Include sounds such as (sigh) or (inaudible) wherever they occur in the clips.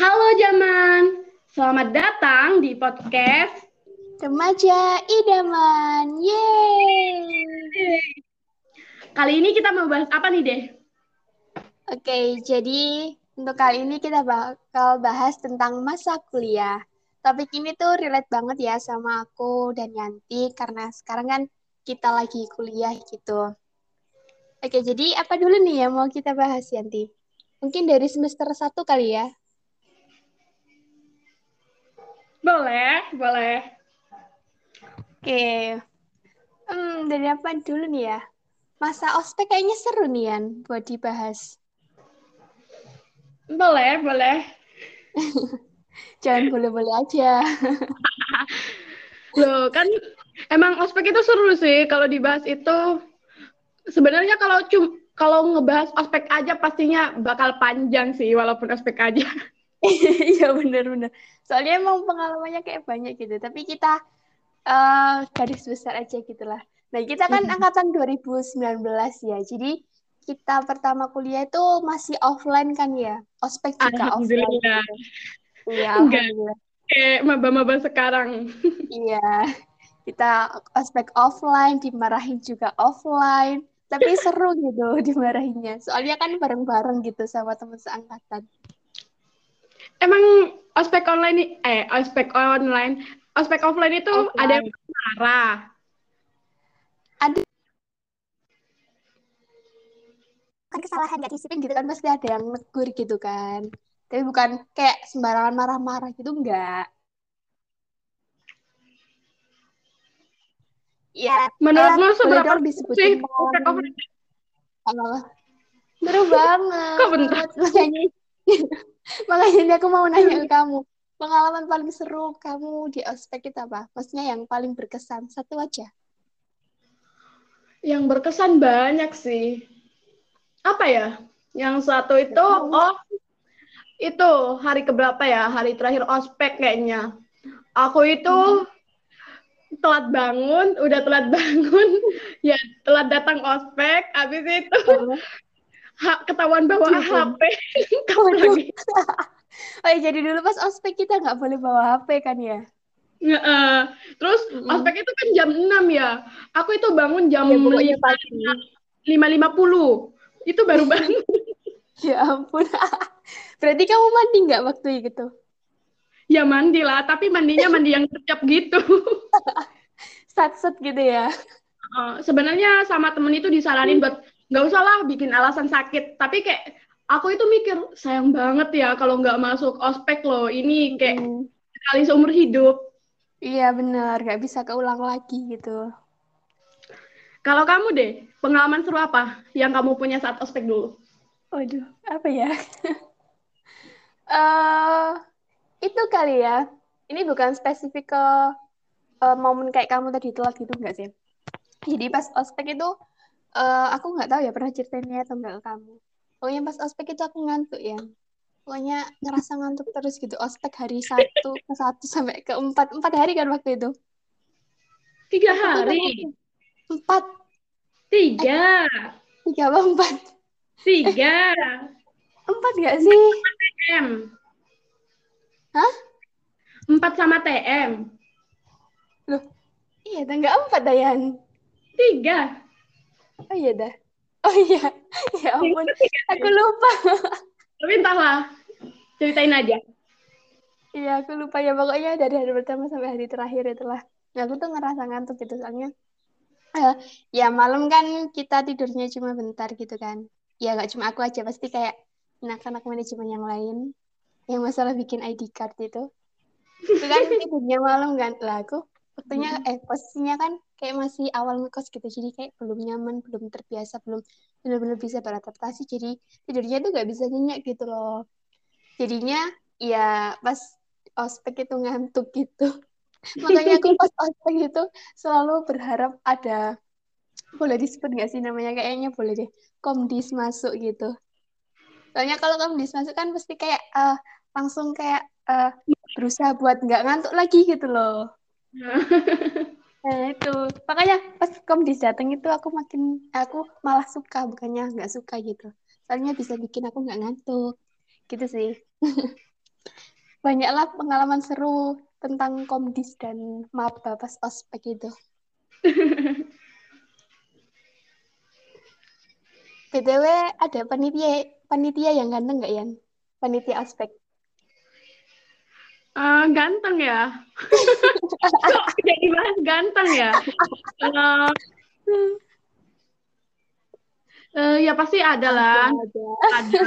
Halo Jaman, selamat datang di podcast Remaja Idaman. Yeay. Kali ini kita mau bahas apa nih, Deh? Oke, jadi untuk kali ini kita bakal bahas tentang masa kuliah. Topik ini tuh relate banget ya sama aku dan Yanti karena sekarang kan kita lagi kuliah gitu. Oke, jadi apa dulu nih yang mau kita bahas Yanti? Mungkin dari semester satu kali ya? Boleh, boleh. Oke. Hmm, dari apa dulu nih ya? Masa ospek kayaknya seru nih Yan buat dibahas. Boleh, boleh. (laughs) Jangan boleh-boleh aja. (laughs) Loh, kan emang ospek itu seru sih kalau dibahas itu. Sebenarnya kalau cum kalau ngebahas ospek aja pastinya bakal panjang sih walaupun ospek aja. (laughs) (laughs) Iya bener-bener. Soalnya emang pengalamannya kayak banyak gitu. Tapi kita uh, garis besar aja gitu lah. Nah kita kan angkatan 2019 ya. Jadi kita pertama kuliah itu masih offline kan ya. Ospek juga offline. Gitu. Iya, alhamdulillah. Kayak maba-maba sekarang. (laughs) iya. Kita ospek offline, dimarahin juga offline. Tapi seru gitu (laughs) dimarahinnya. Soalnya kan bareng-bareng gitu sama teman seangkatan. Emang ospek online eh ospek online, ospek offline itu offline. ada yang marah. Ada kan kesalahan gak disiplin gitu kan pasti ada yang negur gitu kan. Tapi bukan kayak sembarangan marah-marah gitu enggak. Ya, menurutmu uh, seberapa sih ospek offline? Seru banget. Kok bentar? Makanya Makanya ini aku mau nanya ke (laughs) kamu. Pengalaman paling seru kamu di ospek itu apa? Maksudnya yang paling berkesan. Satu aja. Yang berkesan banyak sih. Apa ya? Yang satu itu, oh, itu hari keberapa ya? Hari terakhir ospek kayaknya. Aku itu hmm. telat bangun, udah telat (laughs) bangun, ya telat datang ospek, habis itu hmm ha, ketahuan bawa HP. (laughs) lagi. (laughs) oh ya, jadi dulu pas ospek kita nggak boleh bawa HP kan ya? Nggak, uh, terus mm. ospek itu kan jam 6 ya. Aku itu bangun jam ya, lima lima puluh. Itu baru (laughs) bangun. ya ampun. Berarti kamu mandi nggak waktu itu? Ya mandi lah, tapi mandinya mandi yang kecap gitu. Sat-set gitu ya? Uh, sebenarnya sama temen itu disaranin hmm. buat nggak usah lah bikin alasan sakit. Tapi kayak aku itu mikir sayang banget ya kalau nggak masuk ospek loh. Ini kayak hmm. sekali seumur hidup. Iya benar. Nggak bisa keulang lagi gitu. Kalau kamu deh pengalaman seru apa yang kamu punya saat ospek dulu? Waduh apa ya? Uh, (laughs) itu kali ya. Ini bukan spesifik ke uh, momen kayak kamu tadi telat gitu nggak sih? Jadi pas ospek itu uh, aku nggak tahu ya pernah ceritainnya atau enggak ke kamu. Pokoknya pas ospek itu aku ngantuk ya. Pokoknya ngerasa ngantuk terus gitu. Ospek hari satu ke satu sampai ke empat empat hari kan waktu itu. Tiga hari. Empat. Tiga. Eh, tiga apa empat? Tiga. empat gak sih? TM. Hah? Empat sama TM. Loh, iya, enggak empat, Dayan. Tiga. Oh iya dah. Oh iya. Ya ampun. Aku lupa. Tapi entahlah. Ceritain aja. Iya, aku lupa ya. Pokoknya dari hari pertama sampai hari terakhir itulah. Nah, aku tuh ngerasa ngantuk gitu soalnya. Uh, ya malam kan kita tidurnya cuma bentar gitu kan. Ya nggak cuma aku aja, pasti kayak anak-anak manajemen yang lain. Yang masalah bikin ID card itu. Itu kan tidurnya malam kan. Lah aku waktunya eh posisinya kan kayak masih awal ngekos gitu jadi kayak belum nyaman belum terbiasa belum benar-benar bisa beradaptasi jadi tidurnya tuh gak bisa nyenyak gitu loh. Jadinya ya pas ospek itu ngantuk gitu. (laughs) Makanya aku pas ospek itu selalu berharap ada boleh disebut gak sih namanya? Kayaknya boleh deh komdis masuk gitu. Soalnya kalau komdis masuk kan pasti kayak uh, langsung kayak uh, berusaha buat nggak ngantuk lagi gitu loh (laughs) Nah itu makanya pas komdis datang itu aku makin aku malah suka bukannya nggak suka gitu. Soalnya bisa bikin aku nggak ngantuk gitu sih. (laughs) banyaklah pengalaman seru tentang komdis dan maba pas ospek itu. (laughs) BTW ada panitia panitia yang ganteng nggak Yan? Panitia ospek. Uh, ganteng ya. Kok (laughs) jadi bahas ganteng ya? Uh, uh, ya pasti ada lah. Ada. ada.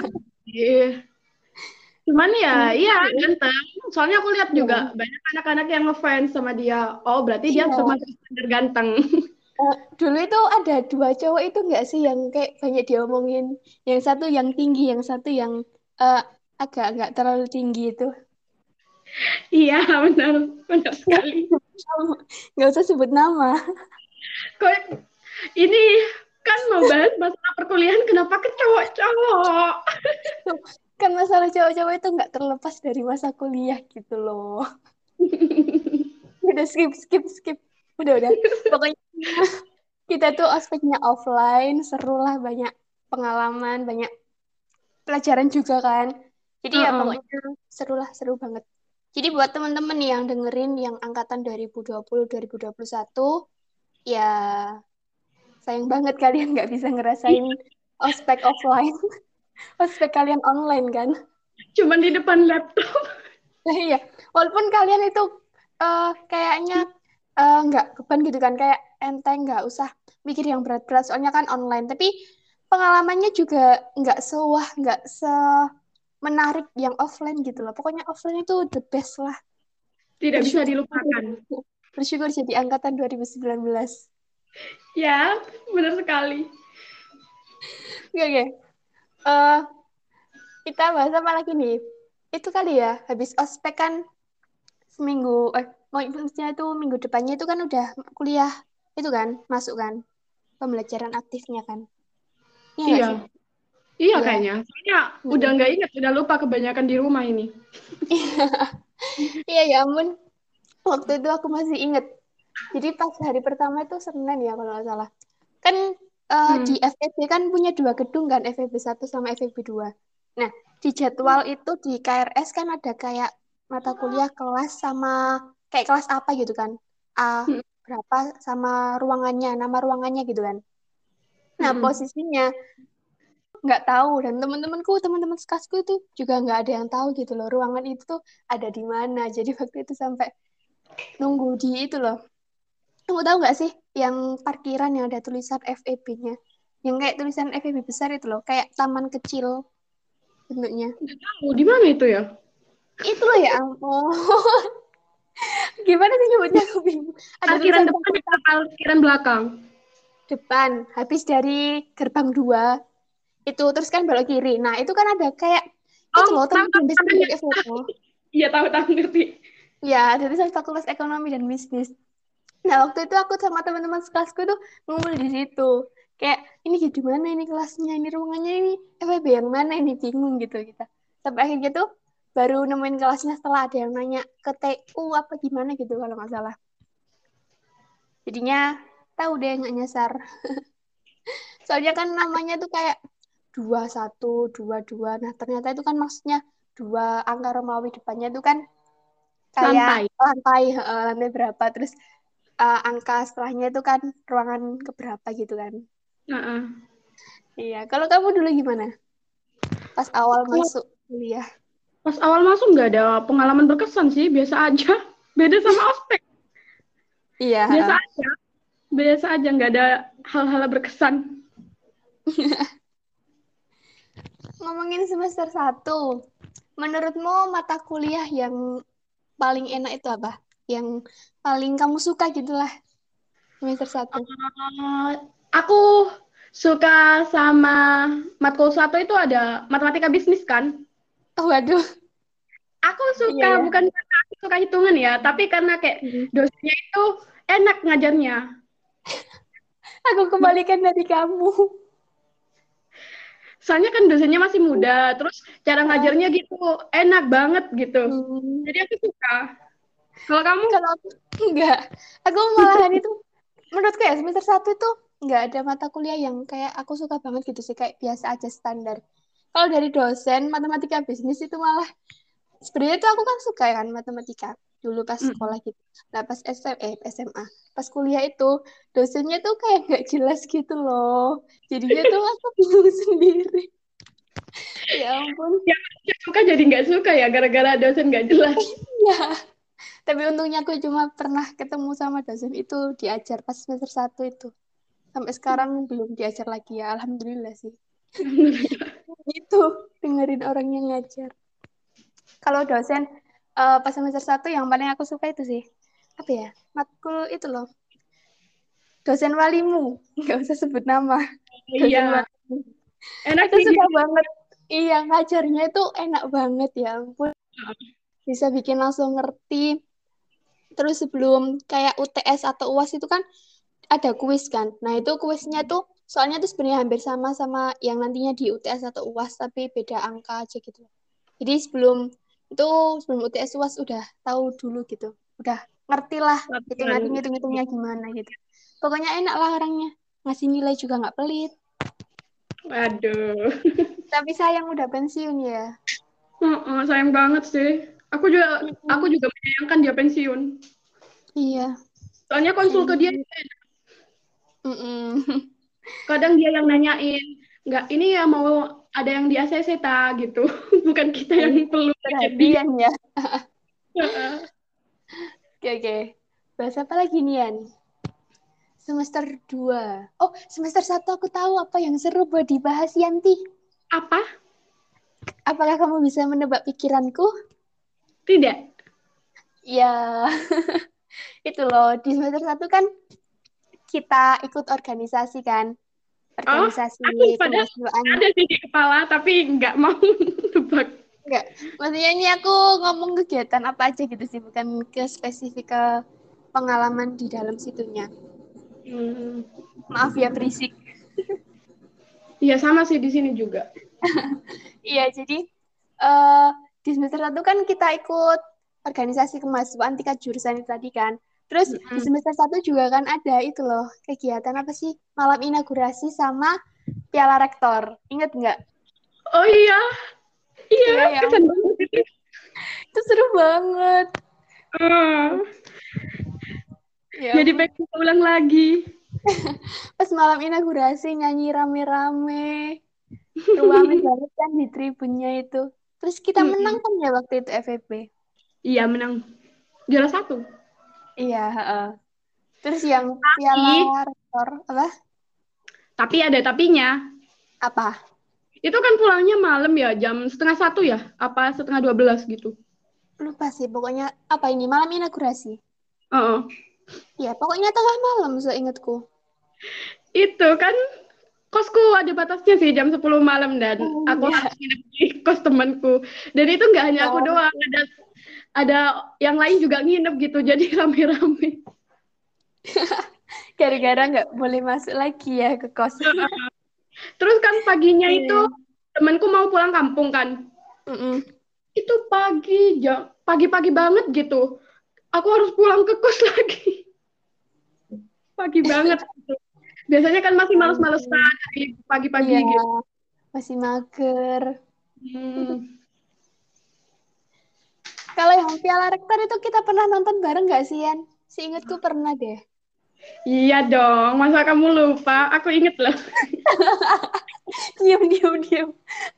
Cuman ya, iya ganteng. Soalnya aku lihat juga iya. banyak anak-anak yang ngefans sama dia. Oh, berarti dia iya. termasuk standar ganteng. Uh, dulu itu ada dua cowok itu nggak sih yang kayak banyak diomongin. Yang satu yang tinggi, yang satu yang uh, agak nggak terlalu tinggi itu. Iya, benar. Benar sekali. Nggak usah sebut nama. Kok ini kan membahas masalah perkuliahan kenapa ke cowok-cowok? kan masalah cowok-cowok itu nggak terlepas dari masa kuliah gitu loh. udah skip skip skip udah udah pokoknya kita tuh aspeknya offline seru lah banyak pengalaman banyak pelajaran juga kan jadi uh -uh. ya pokoknya seru lah seru banget jadi buat teman-teman yang dengerin yang angkatan 2020 2021 ya sayang banget kalian nggak bisa ngerasain ospek offline. (laughs) Ospek kalian online kan? Cuman di depan laptop. (laughs) Iya. Walaupun kalian itu uh, kayaknya uh, nggak beban gitu kan? Kayak enteng nggak usah mikir yang berat-berat. Soalnya kan online. Tapi pengalamannya juga nggak sewah nggak se menarik yang offline gitu loh. Pokoknya offline itu the best lah. Tidak bersyukur, bisa dilupakan. Bersyukur jadi angkatan 2019 ya benar sekali. Oke okay, okay. uh, eh, kita bahas apa lagi nih? Itu kali ya habis ospek kan seminggu eh maksudnya itu minggu depannya itu kan udah kuliah itu kan masuk kan pembelajaran aktifnya kan. Ya, iya. iya, iya kayaknya. Soalnya hmm. udah nggak ingat udah lupa kebanyakan di rumah ini. Iya ya ampun. Waktu itu aku masih inget jadi pas hari pertama itu Senin ya kalau nggak salah. Kan uh, hmm. di FEB kan punya dua gedung kan FEB 1 sama FEB 2 nah di jadwal itu di KRS kan ada kayak mata kuliah kelas sama kayak kelas apa gitu kan? A hmm. berapa sama ruangannya nama ruangannya gitu kan? Nah hmm. posisinya nggak tahu. Dan teman-temanku teman-teman sekasku itu juga nggak ada yang tahu gitu loh ruangan itu tuh ada di mana. (laughs) Jadi waktu itu sampai nunggu di itu loh. Kamu tahu nggak sih yang parkiran yang ada tulisan FEB-nya yang kayak tulisan FEB besar itu loh kayak taman kecil bentuknya. Tahu di mana itu ya? Itu loh ya ampun. (laughs) Gimana sih nyebutnya? Aku bingung. Ada parkiran depan atau parkiran belakang? Depan. Habis dari gerbang dua itu terus kan belok kiri. Nah itu kan ada kayak oh, itu loh teman bisnis foto. Iya tahu tahu ngerti. Ya dari fakultas ekonomi dan bisnis. Nah waktu itu aku sama teman-teman sekelasku tuh ngumpul di situ. Kayak ini di mana ini kelasnya, ini ruangannya ini FEB yang mana ini bingung gitu kita. Sampai akhirnya tuh baru nemuin kelasnya setelah ada yang nanya ke TU apa gimana gitu kalau nggak salah. Jadinya tahu deh nggak nyasar. (laughs) Soalnya kan namanya tuh kayak dua satu dua dua. Nah ternyata itu kan maksudnya dua angka Romawi depannya itu kan kayak lantai lantai, uh, lantai berapa terus uh, angka setelahnya itu kan ruangan keberapa gitu kan. Uh -uh. Iya, kalau kamu dulu gimana? Pas awal masuk kuliah. Pas awal masuk nggak ada pengalaman berkesan sih, biasa aja. (laughs) Beda sama (laughs) ospek. Iya. Biasa aja. Biasa aja, nggak ada hal-hal berkesan. (laughs) Ngomongin semester 1, menurutmu mata kuliah yang paling enak itu apa? Yang paling kamu suka gitulah semester 1. Uh, aku suka sama matkul satu itu ada matematika bisnis kan? Oh, waduh. Aku suka iya, iya. bukan karena aku suka hitungan ya, tapi karena kayak hmm. dosennya itu enak ngajarnya. (laughs) aku kembalikan dari kamu. Soalnya kan dosennya masih muda, terus cara ngajarnya gitu enak banget gitu. Hmm. Jadi aku suka. Kalau kamu? Kalau aku enggak. Aku malahan itu menurutku ya semester satu itu enggak ada mata kuliah yang kayak aku suka banget gitu sih kayak biasa aja standar kalau dari dosen matematika bisnis itu malah sebenarnya tuh aku kan suka kan matematika dulu pas Mm. sekolah gitu. Nah pas SM, eh, SMA, pas kuliah itu dosennya tuh kayak (laughs) nggak jelas gitu loh. Jadinya tuh aku (laughs) bingung sendiri. (laughs) Ya ampun. Yang suka jadi nggak suka ya gara-gara dosen nggak jelas. Ya. Tapi untungnya aku cuma pernah ketemu sama dosen itu diajar pas semester satu itu. Sampai sekarang belum diajar lagi ya. Alhamdulillah sih. Itu dengerin orang yang ngajar. Kalau dosen eh, pas semester satu yang paling aku suka itu sih. Apa ya? Matkul itu loh. Dosen walimu. (laughs) Nggak usah sebut nama. Dosen Iya, walimu. enak sih. suka banget. Iya ngajarnya itu enak banget ya ampun. Bisa bikin langsung ngerti. Terus sebelum kayak UTS atau UAS itu kan ada kuis kan. Nah itu kuisnya tuh soalnya tuh sebenarnya hampir sama sama yang nantinya di UTS atau UAS tapi beda angka aja gitu. Jadi sebelum itu sebelum UTS UAS udah tahu dulu gitu. Udah ngerti lah hitung hitung hitung hitungnya gimana gitu. Pokoknya enak lah orangnya. Ngasih nilai juga nggak pelit. Aduh. tapi sayang udah pensiun ya. Heeh, sayang banget sih. Aku juga aku juga menyayangkan dia pensiun. iya. Soalnya konsul ke dia Mm-mm. kadang dia yang nanyain, nggak ini ya mau ada yang di ACC ta gitu. (laughs) Bukan kita yang perlu perhatian ya. (laughs) Heeh. oke oke. Bahas apa lagi Nian semester 2 oh semester 1 aku tahu apa yang seru buat dibahas Yanti. Apa? apakah kamu bisa menebak pikiranku? Tidak. ya (laughs) itu loh. Di semester 1 kan kita ikut organisasi kan organisasi aku padahal kemahasiswaan Ada sih di kepala tapi nggak mau (laughs) tebak. Enggak, maksudnya ini aku ngomong kegiatan apa aja gitu sih, bukan ke spesifik ke pengalaman di dalam situnya. Hmm. Maaf ya berisik. (laughs) Iya sama sih di sini juga. (laughs) Iya, jadi eh di semester satu kan kita ikut organisasi kemahasiswaan tingkat jurusan itu tadi kan. Terus di Mm-mm. semester satu juga kan ada itu loh, kegiatan apa sih? Malam inaugurasi sama piala rektor. Ingat nggak? Oh iya. Iya, Iya, ya itu. Seru banget. Ah, Ya jadi pengen ulang lagi. (laughs) pas malam inaugurasi nyanyi rame-rame ruangan (laughs) banget kan di tribunnya itu terus kita menang kan ya waktu itu FVP Iya menang juara satu. Iya heeh. terus yang piala rektor apa Tapi ada tapinya. apa Itu kan pulangnya malam ya, jam setengah satu ya? Apa setengah dua belas gitu? lupa sih pokoknya apa ini malam inaugurasi Heeh. ya pokoknya tengah malam seingatku Itu kan kosku ada batasnya sih jam 10 malam dan Oh, aku iya. harus nginep di kos temanku. Dan itu nggak hanya aku Oh. doang, ada ada yang lain juga nginep gitu, jadi (laughs) rame-rame. (laughs) gara-gara nggak boleh masuk lagi ya ke kos (laughs) Terus kan paginya Iya. itu temanku mau pulang kampung kan. Mm-mm. Itu pagi jam pagi-pagi banget gitu. Aku harus pulang ke kos lagi. Pagi banget. Biasanya kan masih males-malesan dari pagi-pagi iya gitu. masih mager Hmm. (laughs) kalau yang piala rektor itu kita pernah nonton bareng nggak sih Yan seingatku pernah deh Iya dong, masa kamu lupa? Aku inget loh. (laughs) diam diam diam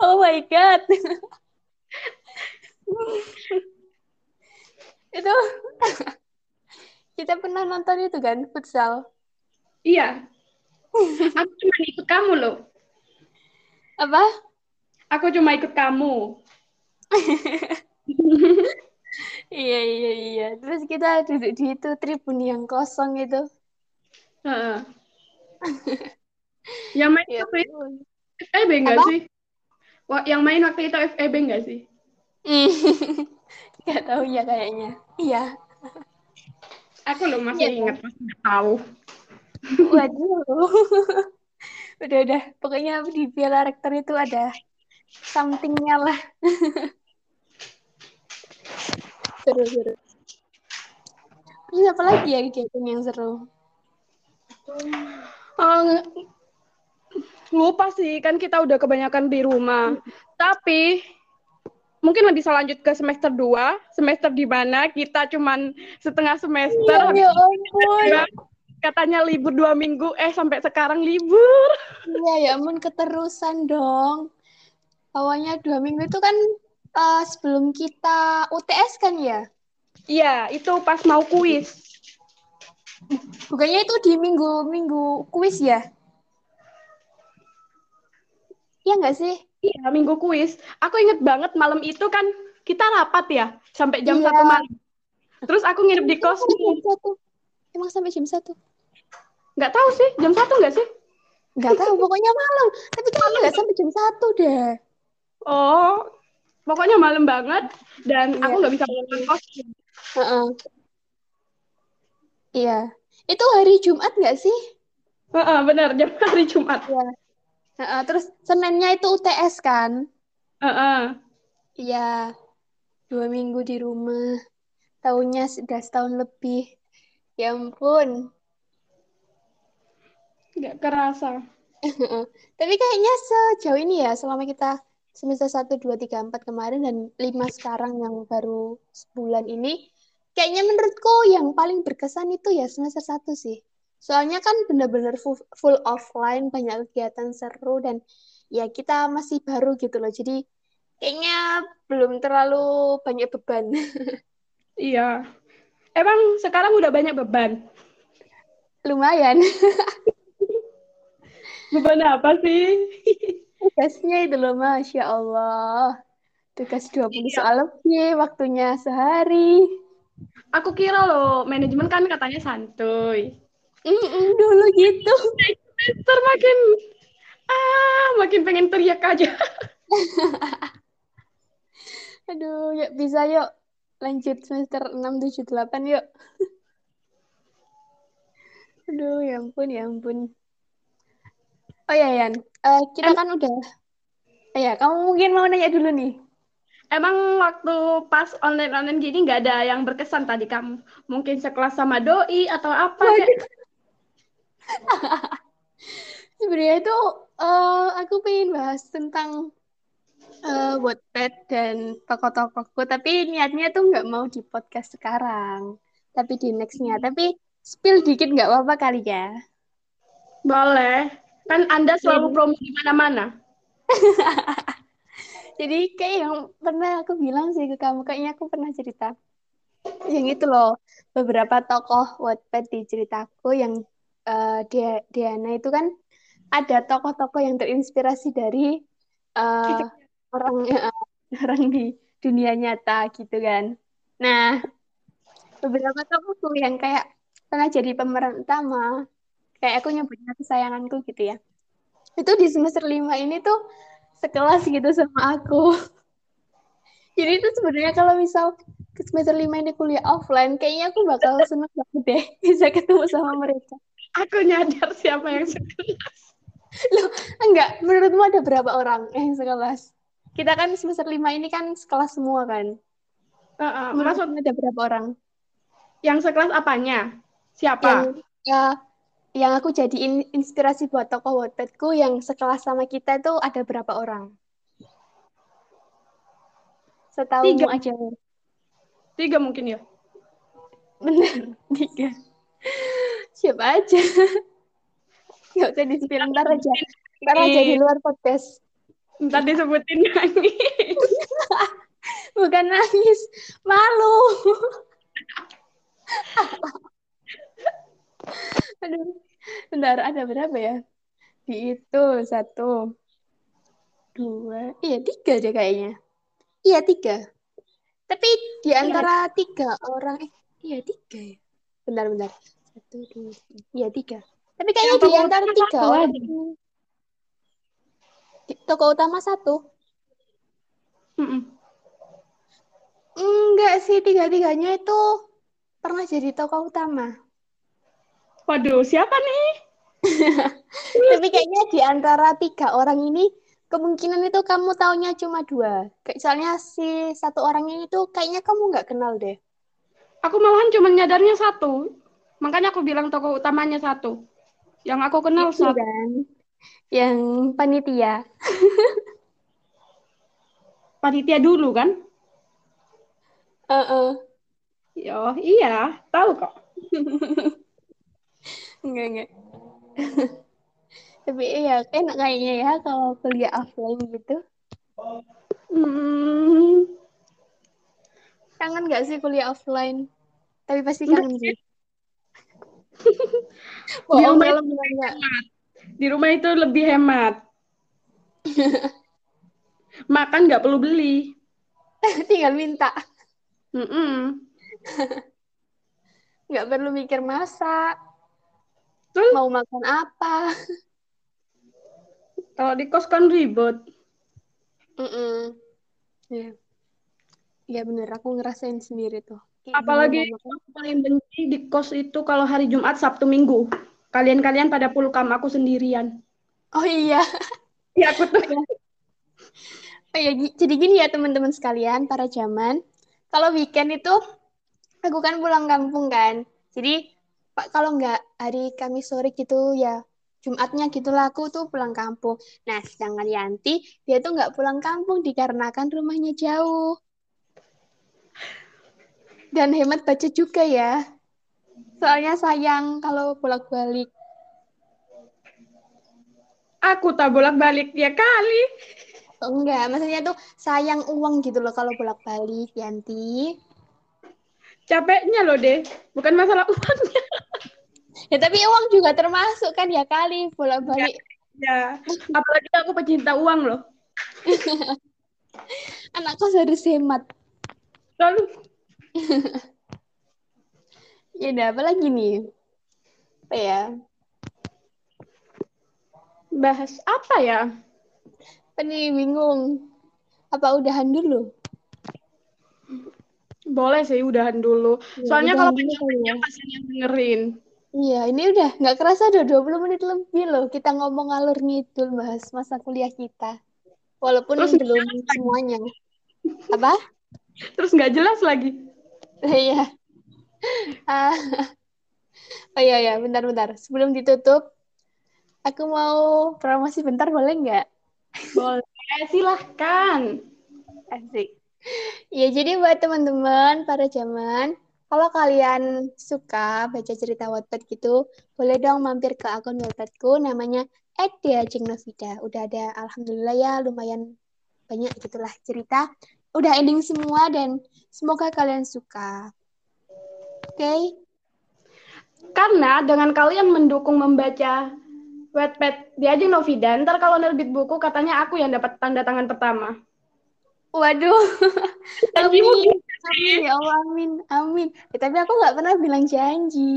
oh my god (laughs) itu kita pernah nonton itu kan futsal Iya. Aku cuma ikut kamu loh. apa Aku cuma ikut kamu. (laughs) iya iya iya terus kita duduk di itu tribun yang kosong itu Heeh. (laughs) yang main ya waktu itu. FEB nggak Apa? sih? Wah, yang main waktu itu FEB nggak sih? Hmm. (laughs) nggak tahu ya kayaknya iya Aku loh masih Iya, ingat, masih tahu. Waduh. (laughs) Udah udah. Pokoknya di piala rektor itu ada somethingnya lah. (laughs) Seru seru. Terus apa lagi ya kegiatan yang seru? Oh, lupa sih, kan kita udah kebanyakan di rumah. Tapi mungkin bisa lanjut ke semester 2, semester di mana kita cuman setengah semester. Iya, ya ampun. Katanya libur dua minggu, eh sampai sekarang libur. Iya, ya ampun keterusan dong. Awalnya dua minggu itu kan uh, sebelum kita UTS kan ya? Iya, itu pas mau kuis. Bukannya itu di minggu-minggu kuis ya? Iya nggak sih? Iya, minggu kuis. Aku inget banget malam itu kan kita rapat ya, sampai jam iya. satu malam. Terus aku nginep di kos. Emang sampai jam satu? Nggak tahu sih, jam satu nggak sih? Nggak tahu, pokoknya malam. Tapi kayaknya nggak sampai jam satu deh. Oh, pokoknya malam banget. Dan iya. aku nggak bisa pulang kos. Uh -uh. Iya. Itu hari Jumat nggak sih? Uh -uh, benar, jam (laughs) hari Jumat. Iya. Uh, terus Seninnya itu UTS kan? Uh -uh. Iya. Dua minggu di rumah. Tahunnya sudah setahun lebih. Ya ampun. Gak kerasa. Tapi kayaknya sejauh ini ya, selama kita semester 1, 2, 3, 4 kemarin dan 5 sekarang yang baru sebulan ini, kayaknya menurutku yang paling berkesan itu ya semester 1 sih. Soalnya kan benar-benar full, full offline, banyak kegiatan seru dan ya kita masih baru gitu loh. Jadi kayaknya belum terlalu banyak beban. (laughs) iya. Emang sekarang udah banyak beban? Lumayan. (laughs) beban apa sih? Tugasnya itu loh, Masya Allah. Tugas 20 iya. soal lebih, waktunya sehari. Aku kira loh, manajemen kan katanya santuy. Mm-mm, dulu gitu. Semester makin ah makin pengen teriak aja. (laughs) Aduh, yuk bisa yuk lanjut semester 6 7 8 yuk. (laughs) Aduh, ya ampun, ya ampun. Oh ya, Yan. Uh, kita kan udah oh, ya, kamu mungkin mau nanya dulu nih. Emang waktu pas online-online gini nggak ada yang berkesan tadi kamu? Mungkin sekelas sama doi atau apa? Kayak... (laughs) Sebenarnya itu uh, aku pengen bahas tentang uh, Wattpad dan tokoh-tokohku, tapi niatnya tuh nggak mau di podcast sekarang, tapi di nextnya. Tapi spill dikit nggak apa-apa kali ya? Boleh. Kan Anda selalu promo di mana-mana. (laughs) Jadi kayak yang pernah aku bilang sih ke kamu, kayaknya aku pernah cerita. Yang itu loh, beberapa tokoh Wattpad di ceritaku yang uh, Diana itu kan ada tokoh-tokoh yang terinspirasi dari uh, orang uh, (laughs) orang di dunia nyata gitu kan. Nah, beberapa tokoh yang kayak pernah jadi pemeran utama, kayak aku nyebutnya kesayanganku gitu ya. Itu di semester lima ini tuh sekelas gitu sama aku. (laughs) Jadi itu sebenarnya kalau misal ke semester lima ini kuliah offline, kayaknya aku bakal seneng banget deh (laughs) bisa ketemu sama mereka aku nyadar siapa yang sekelas. Loh, enggak. Menurutmu ada berapa orang yang sekelas? Kita kan semester lima ini kan sekelas semua kan? Uh, uh, maksudnya ada berapa orang? Yang sekelas apanya? Siapa? Yang, ya, yang aku jadiin inspirasi buat tokoh Wattpadku yang sekelas sama kita itu ada berapa orang? Setahu tiga. aja. Tiga mungkin ya? Benar, (laughs) tiga siapa aja (laughs) nggak usah di spill ntar aja ntar aja di luar podcast ntar disebutin (laughs) nangis. Bukan nangis malu. Aduh bentar ada berapa ya? Di itu satu dua iya tiga deh kayaknya. Iya tiga. Tapi di iya. antara tiga orang eh iya tiga ya? Bentar-bentar satu dua tiga ya tiga. Tapi kayaknya di antara tiga orang toko utama satu Mm-mm. enggak sih tiga tiganya itu pernah jadi tokoh utama waduh siapa nih (laughs) tapi kayaknya di antara tiga orang ini kemungkinan itu kamu taunya cuma dua. Kayak soalnya si satu orang ini tuh kayaknya kamu nggak kenal deh. Aku malahan cuma nyadarnya satu. Makanya aku bilang tokoh utamanya satu. Yang aku kenal Itu satu. Kan? Yang panitia. (laughs) panitia dulu kan? Heeh. Yo, iya, tahu kok. (laughs) enggak enggak. (laughs) Tapi iya enak kayaknya ya kalau kuliah offline gitu. Hmm, Kangen nggak sih kuliah offline? Tapi pasti kangen sih. Bohong bilang nggak. Di rumah itu lebih hemat. (laughs) Makan nggak perlu beli. (laughs) Tinggal minta. Mm-mm. (laughs) Nggak perlu mikir masak. Terus Mau makan apa. kalau di kos kan ribet. Mm-mm. Iya. Iya bener, aku ngerasain sendiri tuh. Kayak Apalagi aku paling benci di kos itu kalau hari Jumat, Sabtu, Minggu. Kalian-kalian pada pulkam aku sendirian. Oh iya. (laughs) Ya aku tuh. Oh iya, jadi gini ya teman-teman sekalian, para zaman. Kalau weekend itu, aku kan pulang kampung kan. Jadi, Pak, kalau nggak hari Kamis sore gitu ya, Jumatnya gitulah aku tuh pulang kampung. Nah, sedangkan Yanti, dia tuh nggak pulang kampung dikarenakan rumahnya jauh. Dan hemat budget juga ya. Soalnya sayang kalau bolak-balik. Aku tak bolak-balik tiap kali. Oh, enggak, maksudnya tuh sayang uang gitu loh kalau bolak-balik, Yanti. Capeknya loh deh. Bukan masalah uangnya. (laughs) Ya tapi uang juga termasuk kan ya kali bolak-balik. Ya. Apalagi aku pecinta uang loh. (laughs) Anak kos harus hemat. Lalu (laughs) Ya udah, apa lagi nih? Apa ya? bahas apa ya? Nih bingung. Apa udahan dulu? Boleh sih udahan dulu. Ya, Soalnya udahan kalau panjang-panjang kasihan yang dengerin. Iya, ini udah nggak kerasa udah 20 menit lebih loh kita ngomong ngalur ngidul bahas masa kuliah kita. Walaupun Terus belum semuanya. Apa? (laughs) Terus nggak jelas lagi. Iya. Ah. (laughs) Oh iya ya, bentar-bentar. Sebelum ditutup, aku mau promosi bentar boleh nggak? Boleh, silahkan. Asik. Ya, jadi buat teman-teman para zaman, kalau kalian suka baca cerita Wattpad gitu, boleh dong mampir ke akun Wattpadku namanya @deajengnovida. Udah ada alhamdulillah ya lumayan banyak gitulah cerita. Udah ending semua dan semoga kalian suka. Oke? Karena dengan kalian mendukung membaca Wattpad di Ajeng Novida, ntar kalau nerbit buku katanya aku yang dapat tanda tangan pertama. Waduh. (laughs) Janji Amin. mungkin. Amin ya Allah, amin. Amin. Ya, tapi aku nggak pernah bilang janji.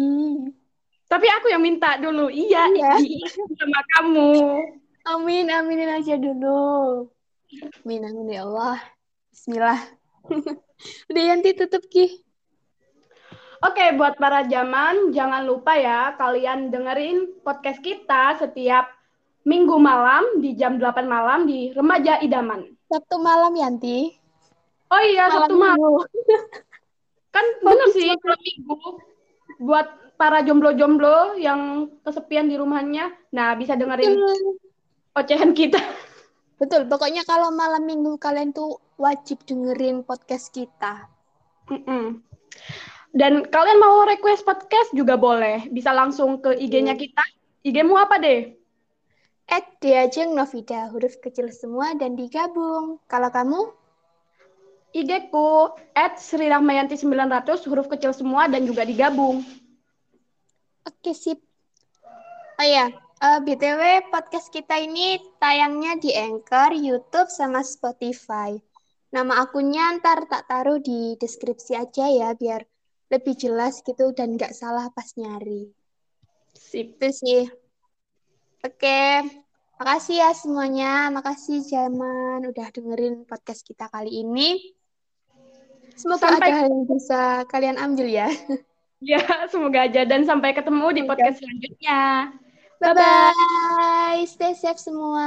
Tapi aku yang minta dulu. Iya, Iya. (laughs) iya. sama kamu. Amin, aminin aja dulu. Amin, amin ya Allah. Bismillah. (laughs) Udah Yanti tutup Ki. Oke, buat para zaman, jangan lupa ya kalian dengerin podcast kita setiap minggu malam di jam 8 malam di Remaja Idaman. Sabtu malam Yanti. Oh iya, Sabtu malam. minggu. (laughs) Kan bener sih kalau minggu buat para jomblo-jomblo yang kesepian di rumahnya. Nah, bisa dengerin ocehan kita. (laughs) Betul, pokoknya kalau malam minggu kalian tuh wajib dengerin podcast kita. Mm-mm. Dan kalian mau request podcast juga boleh. Bisa langsung ke IG-nya kita. IG-mu apa deh? At Diajeng Novida, huruf kecil semua dan digabung. Kalau kamu? IG-ku at Sri Rahmayanti 900 huruf kecil semua dan juga digabung. Oke, sip. Oh iya, eh, BTW podcast kita ini tayangnya di Anchor, YouTube, sama Spotify. Nama akunnya ntar tak taruh di deskripsi aja ya, biar lebih jelas gitu dan nggak salah pas nyari. Sip. Itu sih. Oke, makasih ya semuanya. Makasih Zaman udah dengerin podcast kita kali ini. Semoga Sampai- ada hal yang bisa kalian ambil ya. (laughs) Ya, semoga aja dan sampai ketemu di podcast selanjutnya. Bye-bye. Stay safe semua.